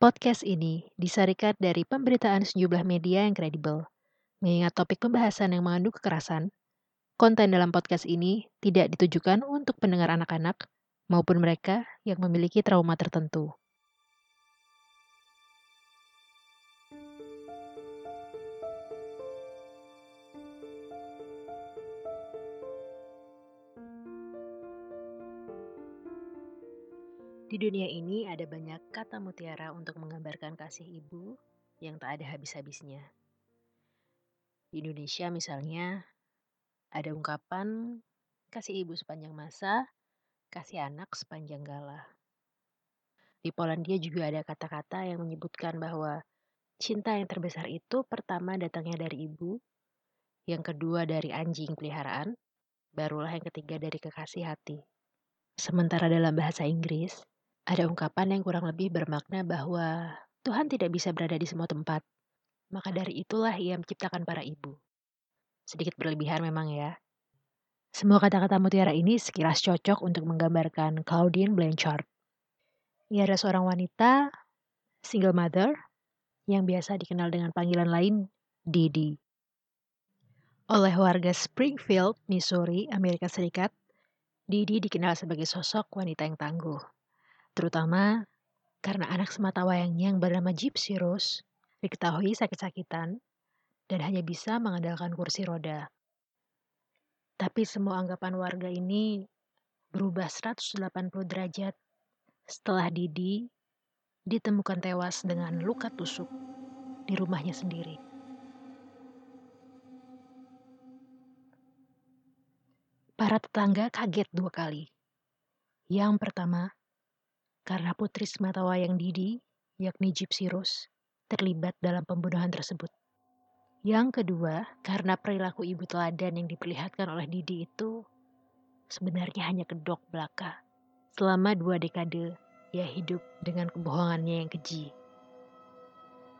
Podcast ini disarikan dari pemberitaan sejumlah media yang kredibel. Mengingat topik pembahasan yang mengandung kekerasan, konten dalam podcast ini tidak ditujukan untuk pendengar anak-anak maupun mereka yang memiliki trauma tertentu. Di dunia ini ada banyak kata mutiara untuk menggambarkan kasih ibu yang tak ada habis-habisnya. Di Indonesia misalnya, ada ungkapan kasih ibu sepanjang masa, kasih anak sepanjang gala. Di Polandia juga ada kata-kata yang menyebutkan bahwa cinta yang terbesar itu pertama datangnya dari ibu, yang kedua dari anjing peliharaan, barulah yang ketiga dari kekasih hati. Sementara dalam bahasa Inggris, ada ungkapan yang kurang lebih bermakna bahwa Tuhan tidak bisa berada di semua tempat. Maka dari itulah ia menciptakan para ibu. Sedikit berlebihan memang ya. Semua kata-kata mutiara ini sekilas cocok untuk menggambarkan Claudine Blanchard. Ia adalah seorang wanita, single mother, yang biasa dikenal dengan panggilan lain Didi. Oleh warga Springfield, Missouri, Amerika Serikat, Didi dikenal sebagai sosok wanita yang tangguh terutama karena anak semata wayangnya yang bernama Gypsy Rose diketahui sakit-sakitan dan hanya bisa mengandalkan kursi roda. Tapi semua anggapan warga ini berubah 180 derajat setelah Didi ditemukan tewas dengan luka tusuk di rumahnya sendiri. Para tetangga kaget dua kali. Yang pertama, karena putri semata wayang Didi, yakni Gypsy Rose, terlibat dalam pembunuhan tersebut. Yang kedua, karena perilaku ibu teladan yang diperlihatkan oleh Didi itu sebenarnya hanya kedok belaka. Selama dua dekade, ia hidup dengan kebohongannya yang keji.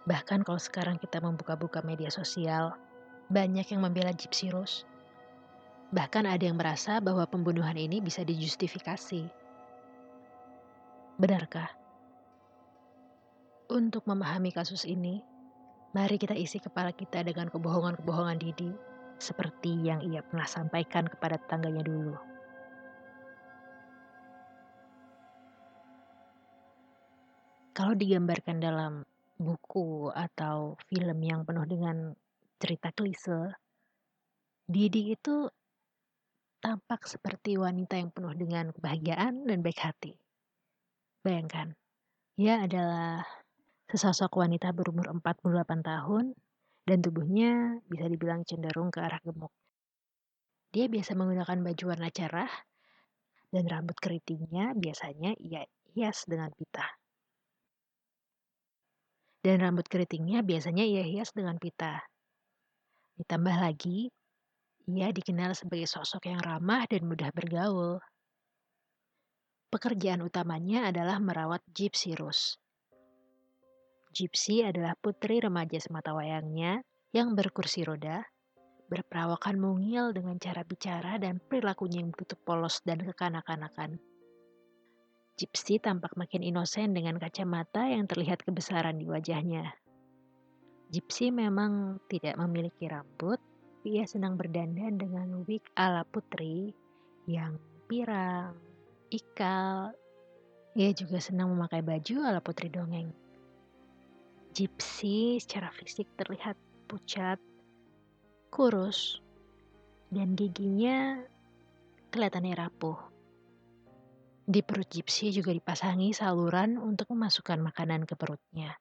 Bahkan kalau sekarang kita membuka-buka media sosial, banyak yang membela Gypsy Rose. Bahkan ada yang merasa bahwa pembunuhan ini bisa dijustifikasi Benarkah? Untuk memahami kasus ini, mari kita isi kepala kita dengan kebohongan-kebohongan Didi seperti yang ia pernah sampaikan kepada tetangganya dulu. Kalau digambarkan dalam buku atau film yang penuh dengan cerita klise, Didi itu tampak seperti wanita yang penuh dengan kebahagiaan dan baik hati. Bayangkan, ia adalah sesosok wanita berumur 48 tahun dan tubuhnya bisa dibilang cenderung ke arah gemuk. Dia biasa menggunakan baju warna cerah dan rambut keritingnya biasanya ia hias dengan pita. Dan rambut keritingnya biasanya ia hias dengan pita. Ditambah lagi, ia dikenal sebagai sosok yang ramah dan mudah bergaul. Pekerjaan utamanya adalah merawat Gypsy Rose. Gypsy adalah putri remaja semata wayangnya yang berkursi roda, berperawakan mungil dengan cara bicara dan perilakunya yang begitu polos dan kekanak-kanakan. Gypsy tampak makin inosen dengan kacamata yang terlihat kebesaran di wajahnya. Gypsy memang tidak memiliki rambut, ia senang berdandan dengan wig ala putri yang pirang, ikal. Ia juga senang memakai baju ala putri dongeng. Gypsy secara fisik terlihat pucat, kurus, dan giginya kelihatannya rapuh. Di perut Gypsy juga dipasangi saluran untuk memasukkan makanan ke perutnya.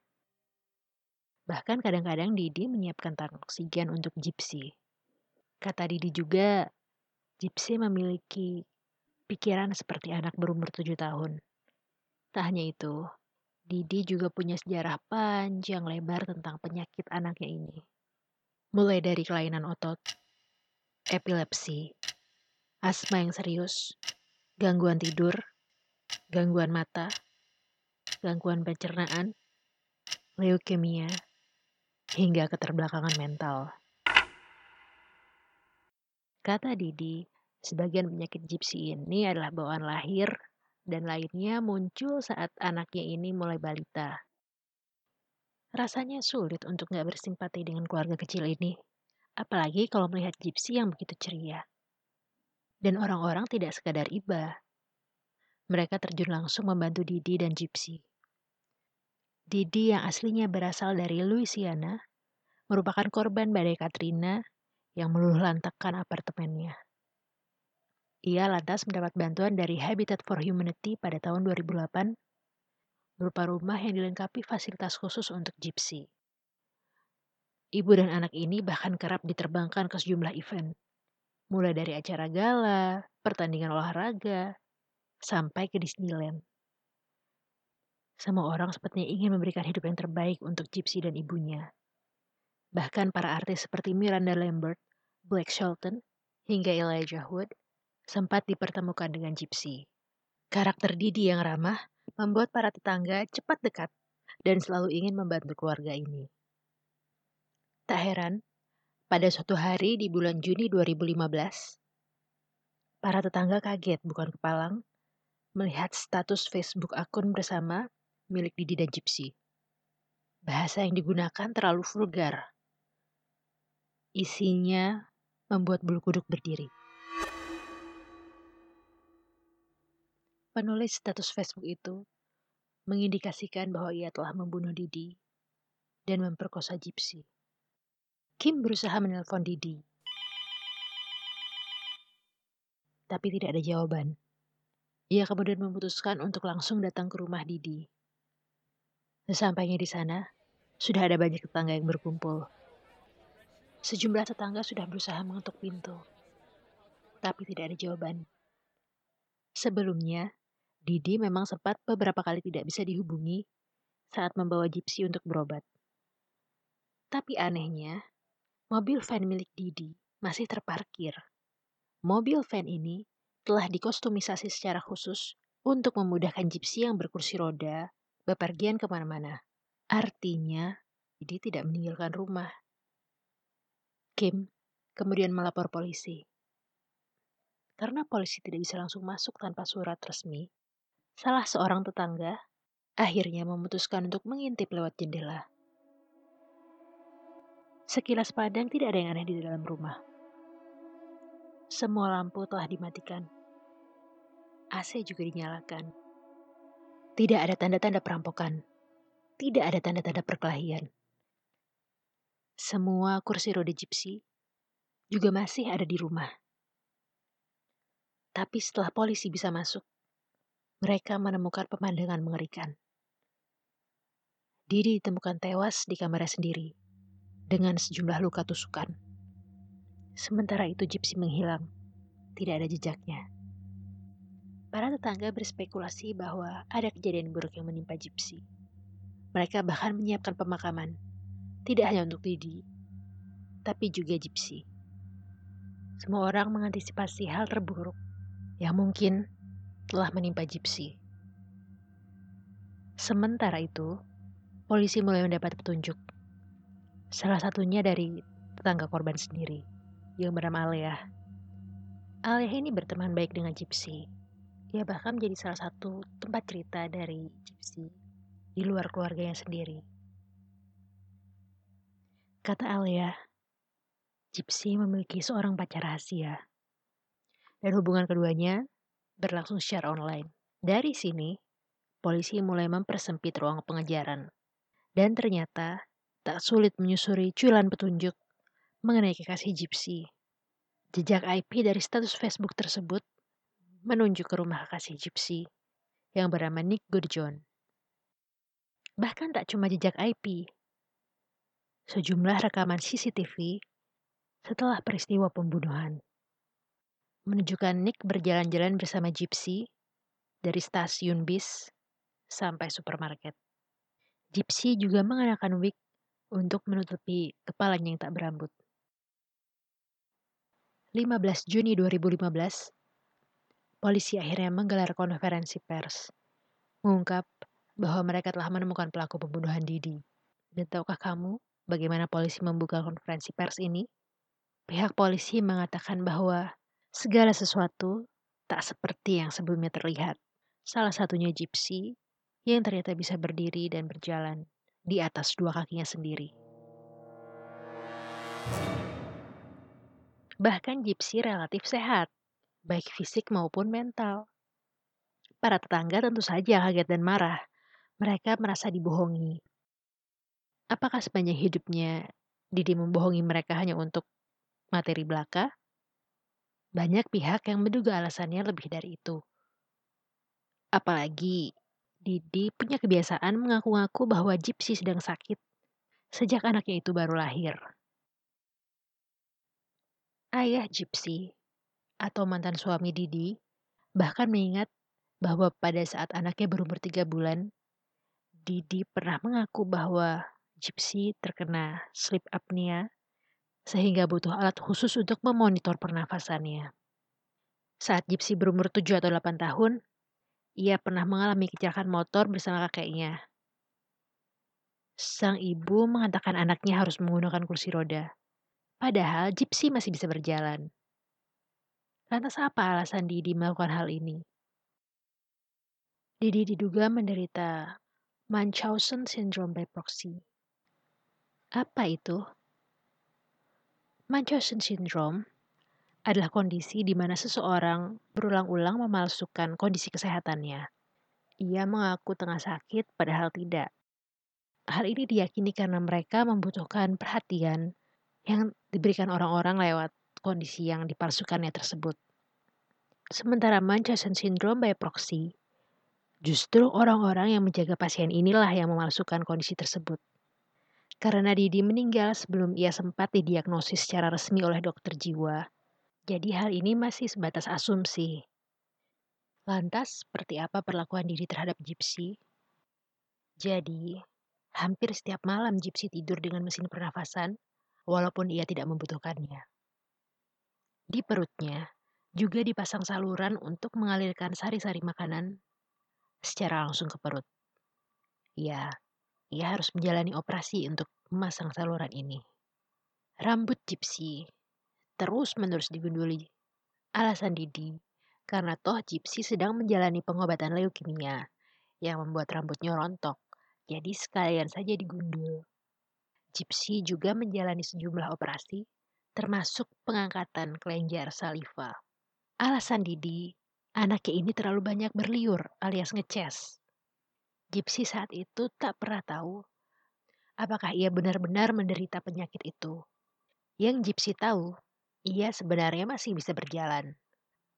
Bahkan kadang-kadang Didi menyiapkan tangki oksigen untuk Gypsy. Kata Didi juga, Gypsy memiliki pikiran seperti anak berumur tujuh tahun. Tak hanya itu, Didi juga punya sejarah panjang lebar tentang penyakit anaknya ini. Mulai dari kelainan otot, epilepsi, asma yang serius, gangguan tidur, gangguan mata, gangguan pencernaan, leukemia, hingga keterbelakangan mental. Kata Didi, Sebagian penyakit gypsy ini adalah bawaan lahir dan lainnya muncul saat anaknya ini mulai balita. Rasanya sulit untuk nggak bersimpati dengan keluarga kecil ini. Apalagi kalau melihat Gypsy yang begitu ceria. Dan orang-orang tidak sekadar iba. Mereka terjun langsung membantu Didi dan Gypsy. Didi yang aslinya berasal dari Louisiana merupakan korban badai Katrina yang meluluh lantakkan apartemennya. Ia lantas mendapat bantuan dari Habitat for Humanity pada tahun 2008 berupa rumah yang dilengkapi fasilitas khusus untuk gypsy. Ibu dan anak ini bahkan kerap diterbangkan ke sejumlah event, mulai dari acara gala, pertandingan olahraga, sampai ke Disneyland. Semua orang sepertinya ingin memberikan hidup yang terbaik untuk Gypsy dan ibunya. Bahkan para artis seperti Miranda Lambert, Blake Shelton, hingga Elijah Wood sempat dipertemukan dengan Gypsy. Karakter Didi yang ramah membuat para tetangga cepat dekat dan selalu ingin membantu keluarga ini. Tak heran, pada suatu hari di bulan Juni 2015, para tetangga kaget bukan kepalang melihat status Facebook akun bersama milik Didi dan Gypsy. Bahasa yang digunakan terlalu vulgar. Isinya membuat bulu kuduk berdiri. Penulis status Facebook itu mengindikasikan bahwa ia telah membunuh Didi dan memperkosa Gypsy. Kim berusaha menelpon Didi, tapi tidak ada jawaban. Ia kemudian memutuskan untuk langsung datang ke rumah Didi. Sesampainya di sana, sudah ada banyak tetangga yang berkumpul. Sejumlah tetangga sudah berusaha mengetuk pintu, tapi tidak ada jawaban. Sebelumnya, Didi memang sempat beberapa kali tidak bisa dihubungi saat membawa Gypsy untuk berobat. Tapi anehnya, mobil van milik Didi masih terparkir. Mobil van ini telah dikostumisasi secara khusus untuk memudahkan Gypsy yang berkursi roda bepergian ke mana-mana. Artinya, Didi tidak meninggalkan rumah. Kim kemudian melapor polisi. Karena polisi tidak bisa langsung masuk tanpa surat resmi, salah seorang tetangga akhirnya memutuskan untuk mengintip lewat jendela. Sekilas pandang tidak ada yang aneh di dalam rumah. Semua lampu telah dimatikan. AC juga dinyalakan. Tidak ada tanda-tanda perampokan. Tidak ada tanda-tanda perkelahian. Semua kursi roda gypsy juga masih ada di rumah. Tapi setelah polisi bisa masuk, mereka menemukan pemandangan mengerikan. Didi ditemukan tewas di kamarnya sendiri dengan sejumlah luka tusukan. Sementara itu Gypsy menghilang, tidak ada jejaknya. Para tetangga berspekulasi bahwa ada kejadian buruk yang menimpa Gypsy. Mereka bahkan menyiapkan pemakaman, tidak hanya untuk Didi, tapi juga Gypsy. Semua orang mengantisipasi hal terburuk yang mungkin telah menimpa Gypsy. Sementara itu, polisi mulai mendapat petunjuk. Salah satunya dari tetangga korban sendiri, yang bernama Alea. Alea ini berteman baik dengan Gypsy. Ia bahkan menjadi salah satu tempat cerita dari Gypsy di luar keluarganya sendiri. Kata Alea, Gypsy memiliki seorang pacar rahasia. Dan hubungan keduanya berlangsung secara online. Dari sini, polisi mulai mempersempit ruang pengejaran. Dan ternyata tak sulit menyusuri cuilan petunjuk mengenai kekasih Gypsy. Jejak IP dari status Facebook tersebut menunjuk ke rumah kekasih Gypsy yang bernama Nick Goodjohn. Bahkan tak cuma jejak IP, sejumlah rekaman CCTV setelah peristiwa pembunuhan menunjukkan Nick berjalan-jalan bersama Gypsy dari stasiun bis sampai supermarket. Gypsy juga mengenakan wig untuk menutupi kepalanya yang tak berambut. 15 Juni 2015, polisi akhirnya menggelar konferensi pers, mengungkap bahwa mereka telah menemukan pelaku pembunuhan Didi. Dan tahukah kamu bagaimana polisi membuka konferensi pers ini? Pihak polisi mengatakan bahwa Segala sesuatu tak seperti yang sebelumnya terlihat. Salah satunya Gypsy yang ternyata bisa berdiri dan berjalan di atas dua kakinya sendiri. Bahkan Gypsy relatif sehat, baik fisik maupun mental. Para tetangga tentu saja kaget dan marah. Mereka merasa dibohongi. Apakah sepanjang hidupnya Didi membohongi mereka hanya untuk materi belaka? Banyak pihak yang menduga alasannya lebih dari itu. Apalagi Didi punya kebiasaan mengaku-ngaku bahwa Gypsy sedang sakit sejak anaknya itu baru lahir. Ayah Gypsy atau mantan suami Didi bahkan mengingat bahwa pada saat anaknya berumur tiga bulan, Didi pernah mengaku bahwa Gypsy terkena sleep apnea sehingga butuh alat khusus untuk memonitor pernafasannya. Saat Gypsy berumur 7 atau 8 tahun, ia pernah mengalami kecelakaan motor bersama kakeknya. Sang ibu mengatakan anaknya harus menggunakan kursi roda. Padahal Gypsy masih bisa berjalan. Lantas apa alasan Didi melakukan hal ini? Didi diduga menderita Munchausen syndrome by proxy. Apa itu? Munchausen syndrome adalah kondisi di mana seseorang berulang-ulang memalsukan kondisi kesehatannya. Ia mengaku tengah sakit padahal tidak. Hal ini diyakini karena mereka membutuhkan perhatian yang diberikan orang-orang lewat kondisi yang dipalsukannya tersebut. Sementara Munchausen syndrome by proxy, justru orang-orang yang menjaga pasien inilah yang memalsukan kondisi tersebut. Karena Didi meninggal sebelum ia sempat didiagnosis secara resmi oleh dokter jiwa, jadi hal ini masih sebatas asumsi. Lantas, seperti apa perlakuan Didi terhadap Gypsy? Jadi, hampir setiap malam Gypsy tidur dengan mesin pernafasan walaupun ia tidak membutuhkannya. Di perutnya juga dipasang saluran untuk mengalirkan sari-sari makanan secara langsung ke perut. Ya, ia harus menjalani operasi untuk memasang saluran ini. Rambut Gypsy terus-menerus digunduli. Alasan Didi, karena toh Gypsy sedang menjalani pengobatan leukemia yang membuat rambutnya rontok, jadi sekalian saja digundul. Gypsy juga menjalani sejumlah operasi, termasuk pengangkatan kelenjar saliva. Alasan Didi, anaknya ini terlalu banyak berliur alias ngeces. Gypsy saat itu tak pernah tahu apakah ia benar-benar menderita penyakit itu. Yang Gypsy tahu, ia sebenarnya masih bisa berjalan.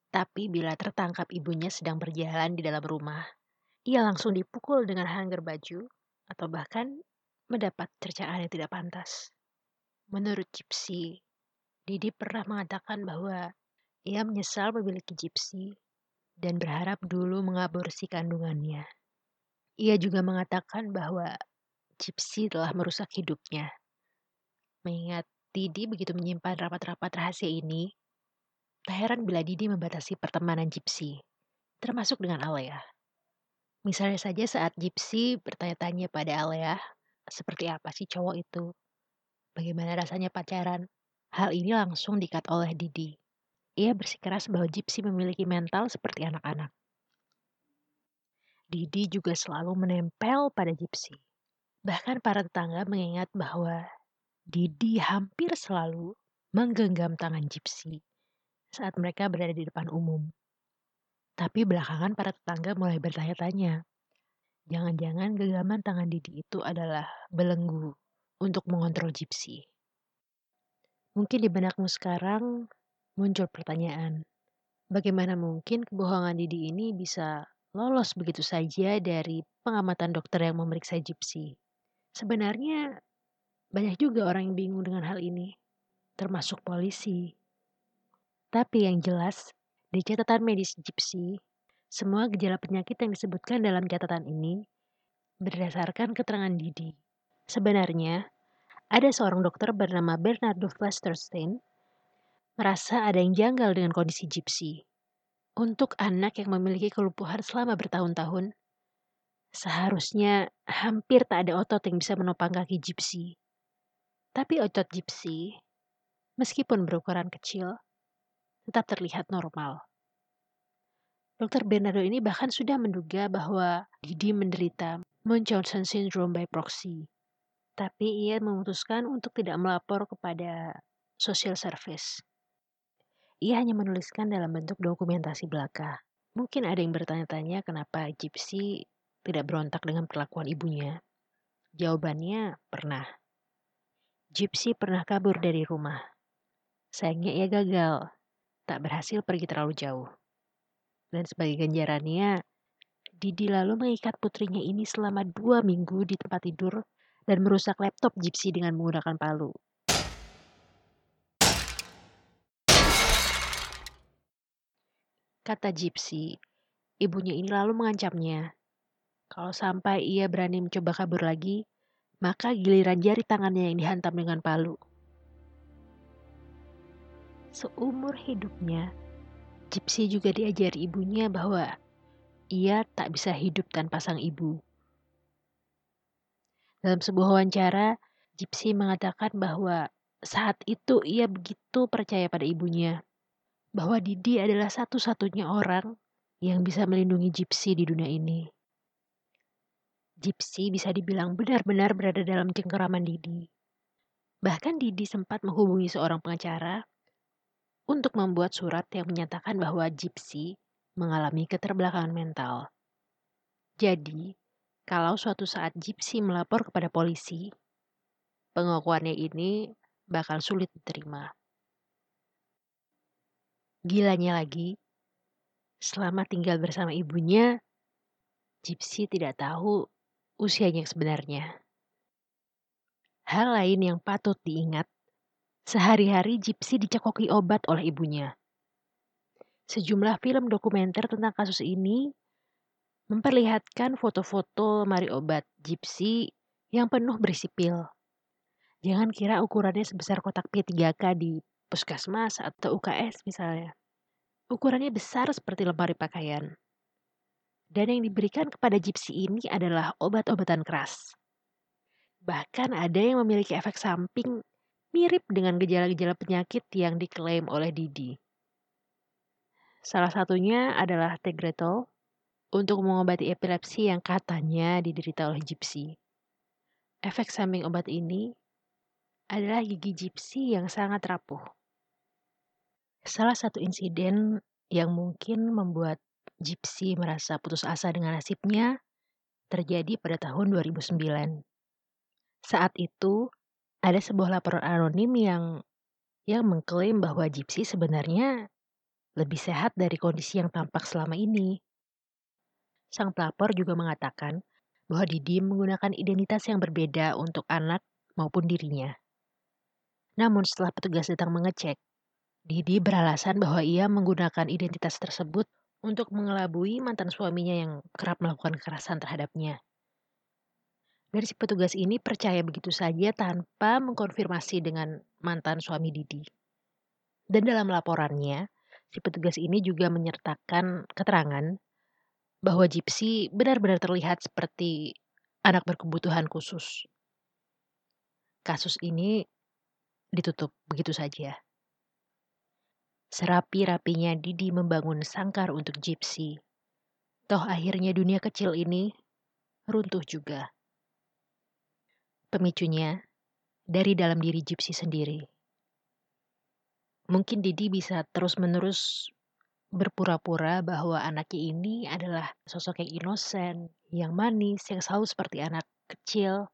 Tapi bila tertangkap ibunya sedang berjalan di dalam rumah, ia langsung dipukul dengan hanger baju atau bahkan mendapat cercaan yang tidak pantas. Menurut Gypsy, Didi pernah mengatakan bahwa ia menyesal memiliki Gypsy dan berharap dulu mengaborsi kandungannya. Ia juga mengatakan bahwa Gypsy telah merusak hidupnya. Mengingat Didi begitu menyimpan rapat-rapat rahasia ini, tak heran bila Didi membatasi pertemanan Gypsy, termasuk dengan Alea. Misalnya saja saat Gypsy bertanya-tanya pada Alea seperti apa sih cowok itu? Bagaimana rasanya pacaran? Hal ini langsung dikat oleh Didi. Ia bersikeras bahwa Gypsy memiliki mental seperti anak-anak. Didi juga selalu menempel pada Gypsy. Bahkan para tetangga mengingat bahwa Didi hampir selalu menggenggam tangan Gypsy saat mereka berada di depan umum. Tapi belakangan para tetangga mulai bertanya-tanya, Jangan-jangan genggaman tangan Didi itu adalah belenggu untuk mengontrol Gypsy. Mungkin di benakmu sekarang muncul pertanyaan, bagaimana mungkin kebohongan Didi ini bisa lolos begitu saja dari pengamatan dokter yang memeriksa Gypsy? Sebenarnya banyak juga orang yang bingung dengan hal ini, termasuk polisi. Tapi yang jelas, di catatan medis Gypsy, semua gejala penyakit yang disebutkan dalam catatan ini berdasarkan keterangan Didi. Sebenarnya, ada seorang dokter bernama Bernardo Westerstein merasa ada yang janggal dengan kondisi Gypsy. Untuk anak yang memiliki kelumpuhan selama bertahun-tahun, seharusnya hampir tak ada otot yang bisa menopang kaki Gypsy. Tapi otot Gypsy, meskipun berukuran kecil, tetap terlihat normal. Dokter Bernardo ini bahkan sudah menduga bahwa Didi menderita Munchausen syndrome by proxy Tapi ia memutuskan untuk tidak melapor kepada social service. Ia hanya menuliskan dalam bentuk dokumentasi belaka. Mungkin ada yang bertanya-tanya kenapa Gypsy tidak berontak dengan perlakuan ibunya. Jawabannya pernah. Gypsy pernah kabur dari rumah. Sayangnya ia gagal, tak berhasil pergi terlalu jauh. Dan sebagai ganjarannya, Didi lalu mengikat putrinya ini selama dua minggu di tempat tidur dan merusak laptop Gypsy dengan menggunakan palu. Kata Gypsy, ibunya ini lalu mengancamnya. Kalau sampai ia berani mencoba kabur lagi, maka giliran jari tangannya yang dihantam dengan palu. Seumur hidupnya, Gypsy juga diajari ibunya bahwa ia tak bisa hidup tanpa sang ibu. Dalam sebuah wawancara, Gypsy mengatakan bahwa saat itu ia begitu percaya pada ibunya bahwa Didi adalah satu-satunya orang yang bisa melindungi Gypsy di dunia ini. Gypsy bisa dibilang benar-benar berada dalam cengkeraman Didi. Bahkan Didi sempat menghubungi seorang pengacara untuk membuat surat yang menyatakan bahwa Gypsy mengalami keterbelakangan mental. Jadi, kalau suatu saat Gypsy melapor kepada polisi, pengakuannya ini bakal sulit diterima. Gilanya lagi, selama tinggal bersama ibunya, Gypsy tidak tahu usianya sebenarnya. Hal lain yang patut diingat, sehari-hari Gypsy dicekoki obat oleh ibunya. Sejumlah film dokumenter tentang kasus ini memperlihatkan foto-foto lemari obat Gypsy yang penuh berisi pil. Jangan kira ukurannya sebesar kotak P3K di puskesmas atau UKS misalnya. Ukurannya besar seperti lemari pakaian. Dan yang diberikan kepada gypsy ini adalah obat-obatan keras. Bahkan ada yang memiliki efek samping mirip dengan gejala-gejala penyakit yang diklaim oleh Didi. Salah satunya adalah Tegretol untuk mengobati epilepsi yang katanya diderita oleh gypsy. Efek samping obat ini adalah gigi gypsy yang sangat rapuh. Salah satu insiden yang mungkin membuat Gypsy merasa putus asa dengan nasibnya terjadi pada tahun 2009. Saat itu, ada sebuah laporan anonim yang yang mengklaim bahwa Gypsy sebenarnya lebih sehat dari kondisi yang tampak selama ini. Sang pelapor juga mengatakan bahwa Didi menggunakan identitas yang berbeda untuk anak maupun dirinya. Namun setelah petugas datang mengecek, Didi beralasan bahwa ia menggunakan identitas tersebut untuk mengelabui mantan suaminya yang kerap melakukan kekerasan terhadapnya. Dan si petugas ini percaya begitu saja tanpa mengkonfirmasi dengan mantan suami Didi. Dan dalam laporannya, si petugas ini juga menyertakan keterangan bahwa Gypsy benar-benar terlihat seperti anak berkebutuhan khusus. Kasus ini ditutup begitu saja. Serapi-rapinya Didi membangun sangkar untuk Gypsy. Toh akhirnya dunia kecil ini runtuh juga. Pemicunya dari dalam diri Gypsy sendiri. Mungkin Didi bisa terus-menerus berpura-pura bahwa anaknya ini adalah sosok yang inosen, yang manis, yang selalu seperti anak kecil.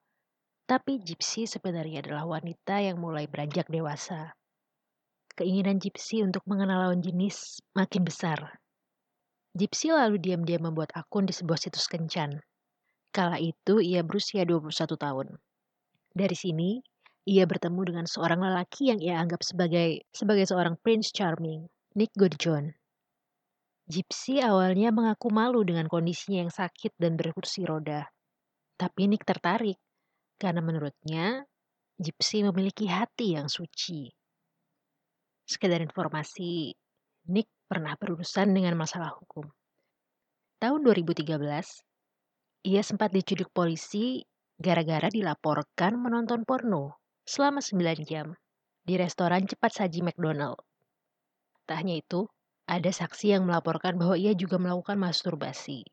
Tapi Gypsy sebenarnya adalah wanita yang mulai beranjak dewasa keinginan Gypsy untuk mengenal lawan jenis makin besar. Gypsy lalu diam-diam membuat akun di sebuah situs kencan. Kala itu ia berusia 21 tahun. Dari sini, ia bertemu dengan seorang lelaki yang ia anggap sebagai sebagai seorang Prince Charming, Nick Goodjohn. Gypsy awalnya mengaku malu dengan kondisinya yang sakit dan berkursi roda. Tapi Nick tertarik karena menurutnya Gypsy memiliki hati yang suci. Sekedar informasi, Nick pernah berurusan dengan masalah hukum. Tahun 2013, ia sempat diculik polisi gara-gara dilaporkan menonton porno selama 9 jam di restoran cepat saji McDonald. Tak hanya itu, ada saksi yang melaporkan bahwa ia juga melakukan masturbasi.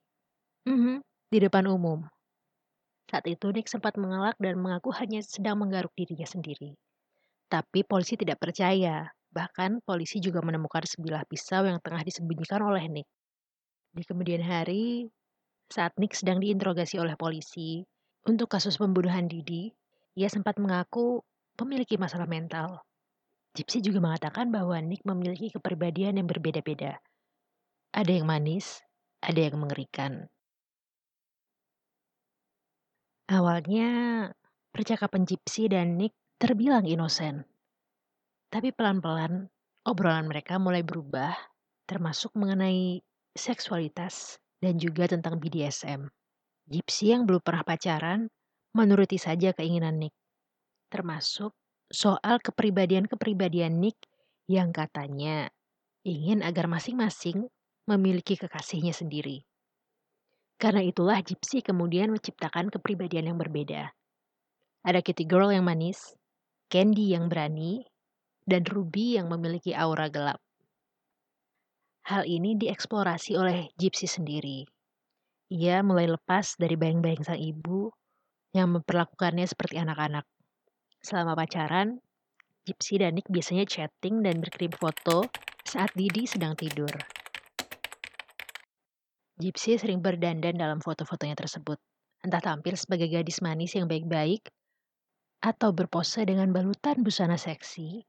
Mm -hmm, di depan umum. Saat itu Nick sempat mengelak dan mengaku hanya sedang menggaruk dirinya sendiri. Tapi polisi tidak percaya. Bahkan polisi juga menemukan sebilah pisau yang tengah disembunyikan oleh Nick. Di kemudian hari, saat Nick sedang diinterogasi oleh polisi untuk kasus pembunuhan Didi, ia sempat mengaku memiliki masalah mental. Gypsy juga mengatakan bahwa Nick memiliki kepribadian yang berbeda-beda. Ada yang manis, ada yang mengerikan. Awalnya, percakapan Gypsy dan Nick terbilang inosen. Tapi pelan-pelan, obrolan mereka mulai berubah, termasuk mengenai seksualitas dan juga tentang BDSM. Gypsy yang belum pernah pacaran menuruti saja keinginan Nick, termasuk soal kepribadian-kepribadian Nick yang katanya ingin agar masing-masing memiliki kekasihnya sendiri. Karena itulah Gypsy kemudian menciptakan kepribadian yang berbeda. Ada Kitty Girl yang manis, Candy yang berani, dan Ruby yang memiliki aura gelap. Hal ini dieksplorasi oleh Gypsy sendiri. Ia mulai lepas dari bayang-bayang sang ibu yang memperlakukannya seperti anak-anak. Selama pacaran, Gypsy dan Nick biasanya chatting dan berkirim foto saat Didi sedang tidur. Gypsy sering berdandan dalam foto-fotonya tersebut, entah tampil sebagai gadis manis yang baik-baik atau berpose dengan balutan busana seksi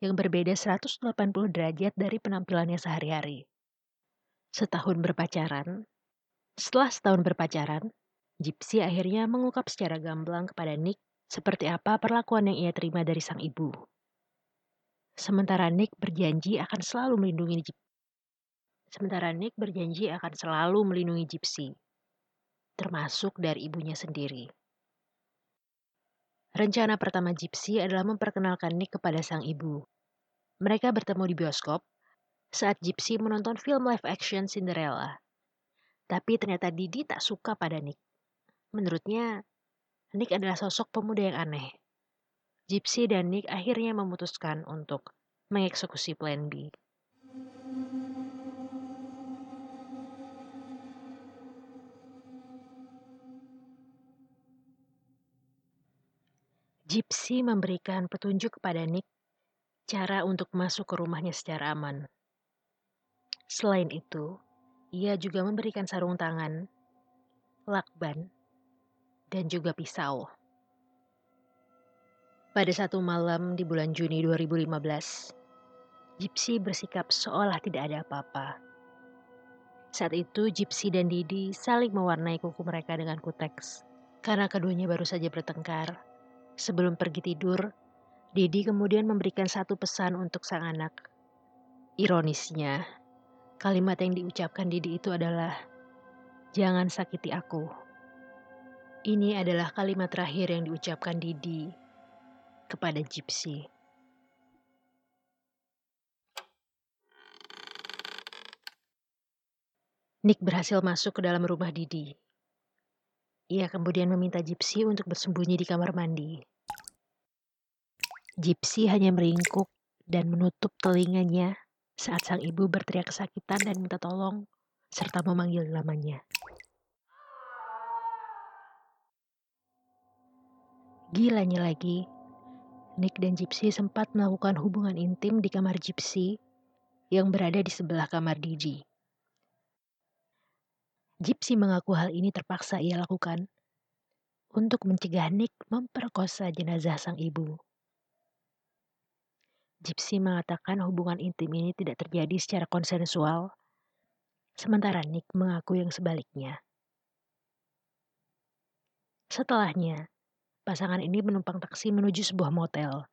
yang berbeda 180 derajat dari penampilannya sehari-hari. Setahun berpacaran, setelah setahun berpacaran, Gypsy akhirnya mengungkap secara gamblang kepada Nick seperti apa perlakuan yang ia terima dari sang ibu. Sementara Nick berjanji akan selalu melindungi Gypsy. Sementara Nick berjanji akan selalu melindungi Gypsy, termasuk dari ibunya sendiri. Rencana pertama Gypsy adalah memperkenalkan Nick kepada sang ibu. Mereka bertemu di bioskop saat Gypsy menonton film live action Cinderella. Tapi ternyata Didi tak suka pada Nick. Menurutnya, Nick adalah sosok pemuda yang aneh. Gypsy dan Nick akhirnya memutuskan untuk mengeksekusi plan B. Gypsy memberikan petunjuk kepada Nick cara untuk masuk ke rumahnya secara aman. Selain itu, ia juga memberikan sarung tangan, lakban, dan juga pisau. Pada satu malam di bulan Juni 2015, Gypsy bersikap seolah tidak ada apa-apa. Saat itu, Gypsy dan Didi saling mewarnai kuku mereka dengan kuteks. Karena keduanya baru saja bertengkar, sebelum pergi tidur, Didi kemudian memberikan satu pesan untuk sang anak. Ironisnya, kalimat yang diucapkan Didi itu adalah, Jangan sakiti aku. Ini adalah kalimat terakhir yang diucapkan Didi kepada Gypsy. Nick berhasil masuk ke dalam rumah Didi. Ia kemudian meminta Gypsy untuk bersembunyi di kamar mandi. Gypsy hanya meringkuk dan menutup telinganya saat sang ibu berteriak kesakitan dan minta tolong serta memanggil namanya. Gilanya lagi, Nick dan Gypsy sempat melakukan hubungan intim di kamar Gypsy yang berada di sebelah kamar Didi. Gypsy mengaku hal ini terpaksa ia lakukan untuk mencegah Nick memperkosa jenazah sang ibu. Gypsy mengatakan hubungan intim ini tidak terjadi secara konsensual, sementara Nick mengaku yang sebaliknya. Setelahnya, Pasangan ini menumpang taksi menuju sebuah motel.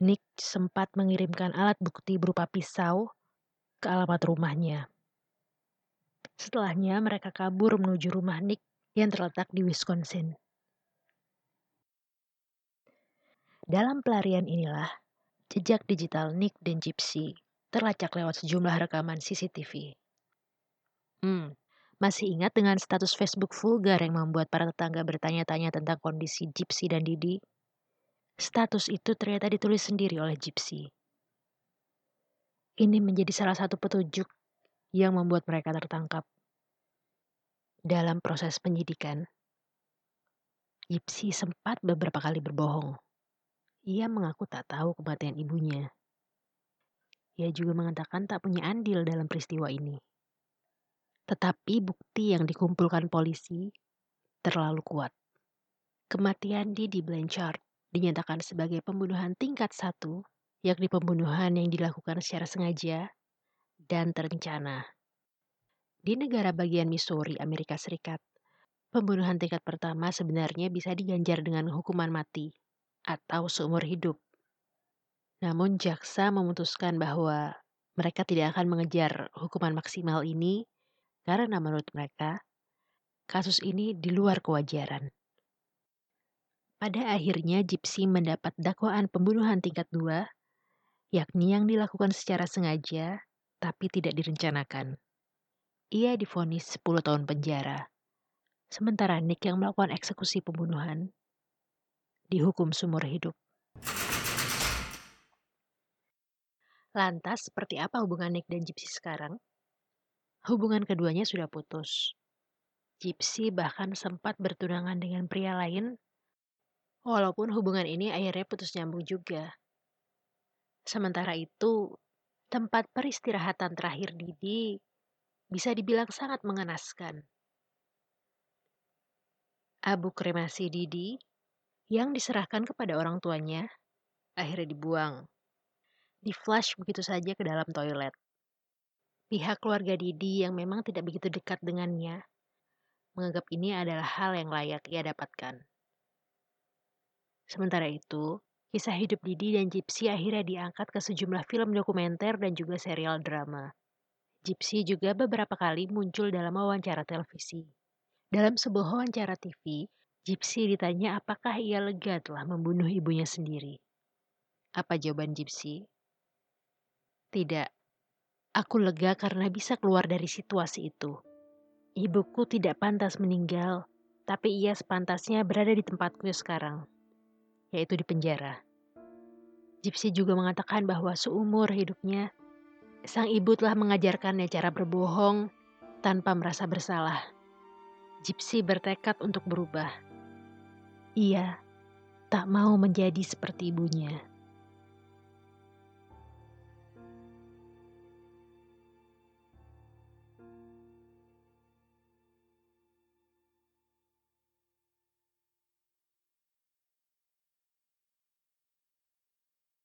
Nick sempat mengirimkan alat bukti berupa pisau ke alamat rumahnya. Setelahnya mereka kabur menuju rumah Nick yang terletak di Wisconsin. Dalam pelarian inilah, jejak digital Nick dan Gypsy terlacak lewat sejumlah rekaman CCTV. Hmm, masih ingat dengan status Facebook vulgar yang membuat para tetangga bertanya-tanya tentang kondisi Gypsy dan Didi? Status itu ternyata ditulis sendiri oleh Gypsy. Ini menjadi salah satu petunjuk yang membuat mereka tertangkap. Dalam proses penyidikan, Gypsy sempat beberapa kali berbohong. Ia mengaku tak tahu kematian ibunya. Ia juga mengatakan tak punya andil dalam peristiwa ini. Tetapi bukti yang dikumpulkan polisi terlalu kuat. Kematian Didi Blanchard dinyatakan sebagai pembunuhan tingkat satu, yakni pembunuhan yang dilakukan secara sengaja dan terencana. Di negara bagian Missouri, Amerika Serikat, pembunuhan tingkat pertama sebenarnya bisa diganjar dengan hukuman mati atau seumur hidup. Namun jaksa memutuskan bahwa mereka tidak akan mengejar hukuman maksimal ini karena menurut mereka kasus ini di luar kewajaran. Pada akhirnya Gypsy mendapat dakwaan pembunuhan tingkat dua, yakni yang dilakukan secara sengaja tapi tidak direncanakan. Ia difonis 10 tahun penjara. Sementara Nick yang melakukan eksekusi pembunuhan dihukum seumur hidup. Lantas, seperti apa hubungan Nick dan Gypsy sekarang? Hubungan keduanya sudah putus. Gypsy bahkan sempat bertunangan dengan pria lain, walaupun hubungan ini akhirnya putus nyambung juga. Sementara itu, tempat peristirahatan terakhir Didi bisa dibilang sangat mengenaskan. Abu kremasi Didi yang diserahkan kepada orang tuanya akhirnya dibuang. Di flush begitu saja ke dalam toilet. Pihak keluarga Didi yang memang tidak begitu dekat dengannya menganggap ini adalah hal yang layak ia dapatkan. Sementara itu, kisah hidup Didi dan Gypsy akhirnya diangkat ke sejumlah film dokumenter dan juga serial drama. Gypsy juga beberapa kali muncul dalam wawancara televisi. Dalam sebuah wawancara TV, Gypsy ditanya apakah ia lega telah membunuh ibunya sendiri. Apa jawaban Gypsy? Tidak. Aku lega karena bisa keluar dari situasi itu. Ibuku tidak pantas meninggal, tapi ia sepantasnya berada di tempatku sekarang, yaitu di penjara. Gypsy juga mengatakan bahwa seumur hidupnya Sang ibu telah mengajarkannya cara berbohong tanpa merasa bersalah. Gypsy bertekad untuk berubah. Ia tak mau menjadi seperti ibunya.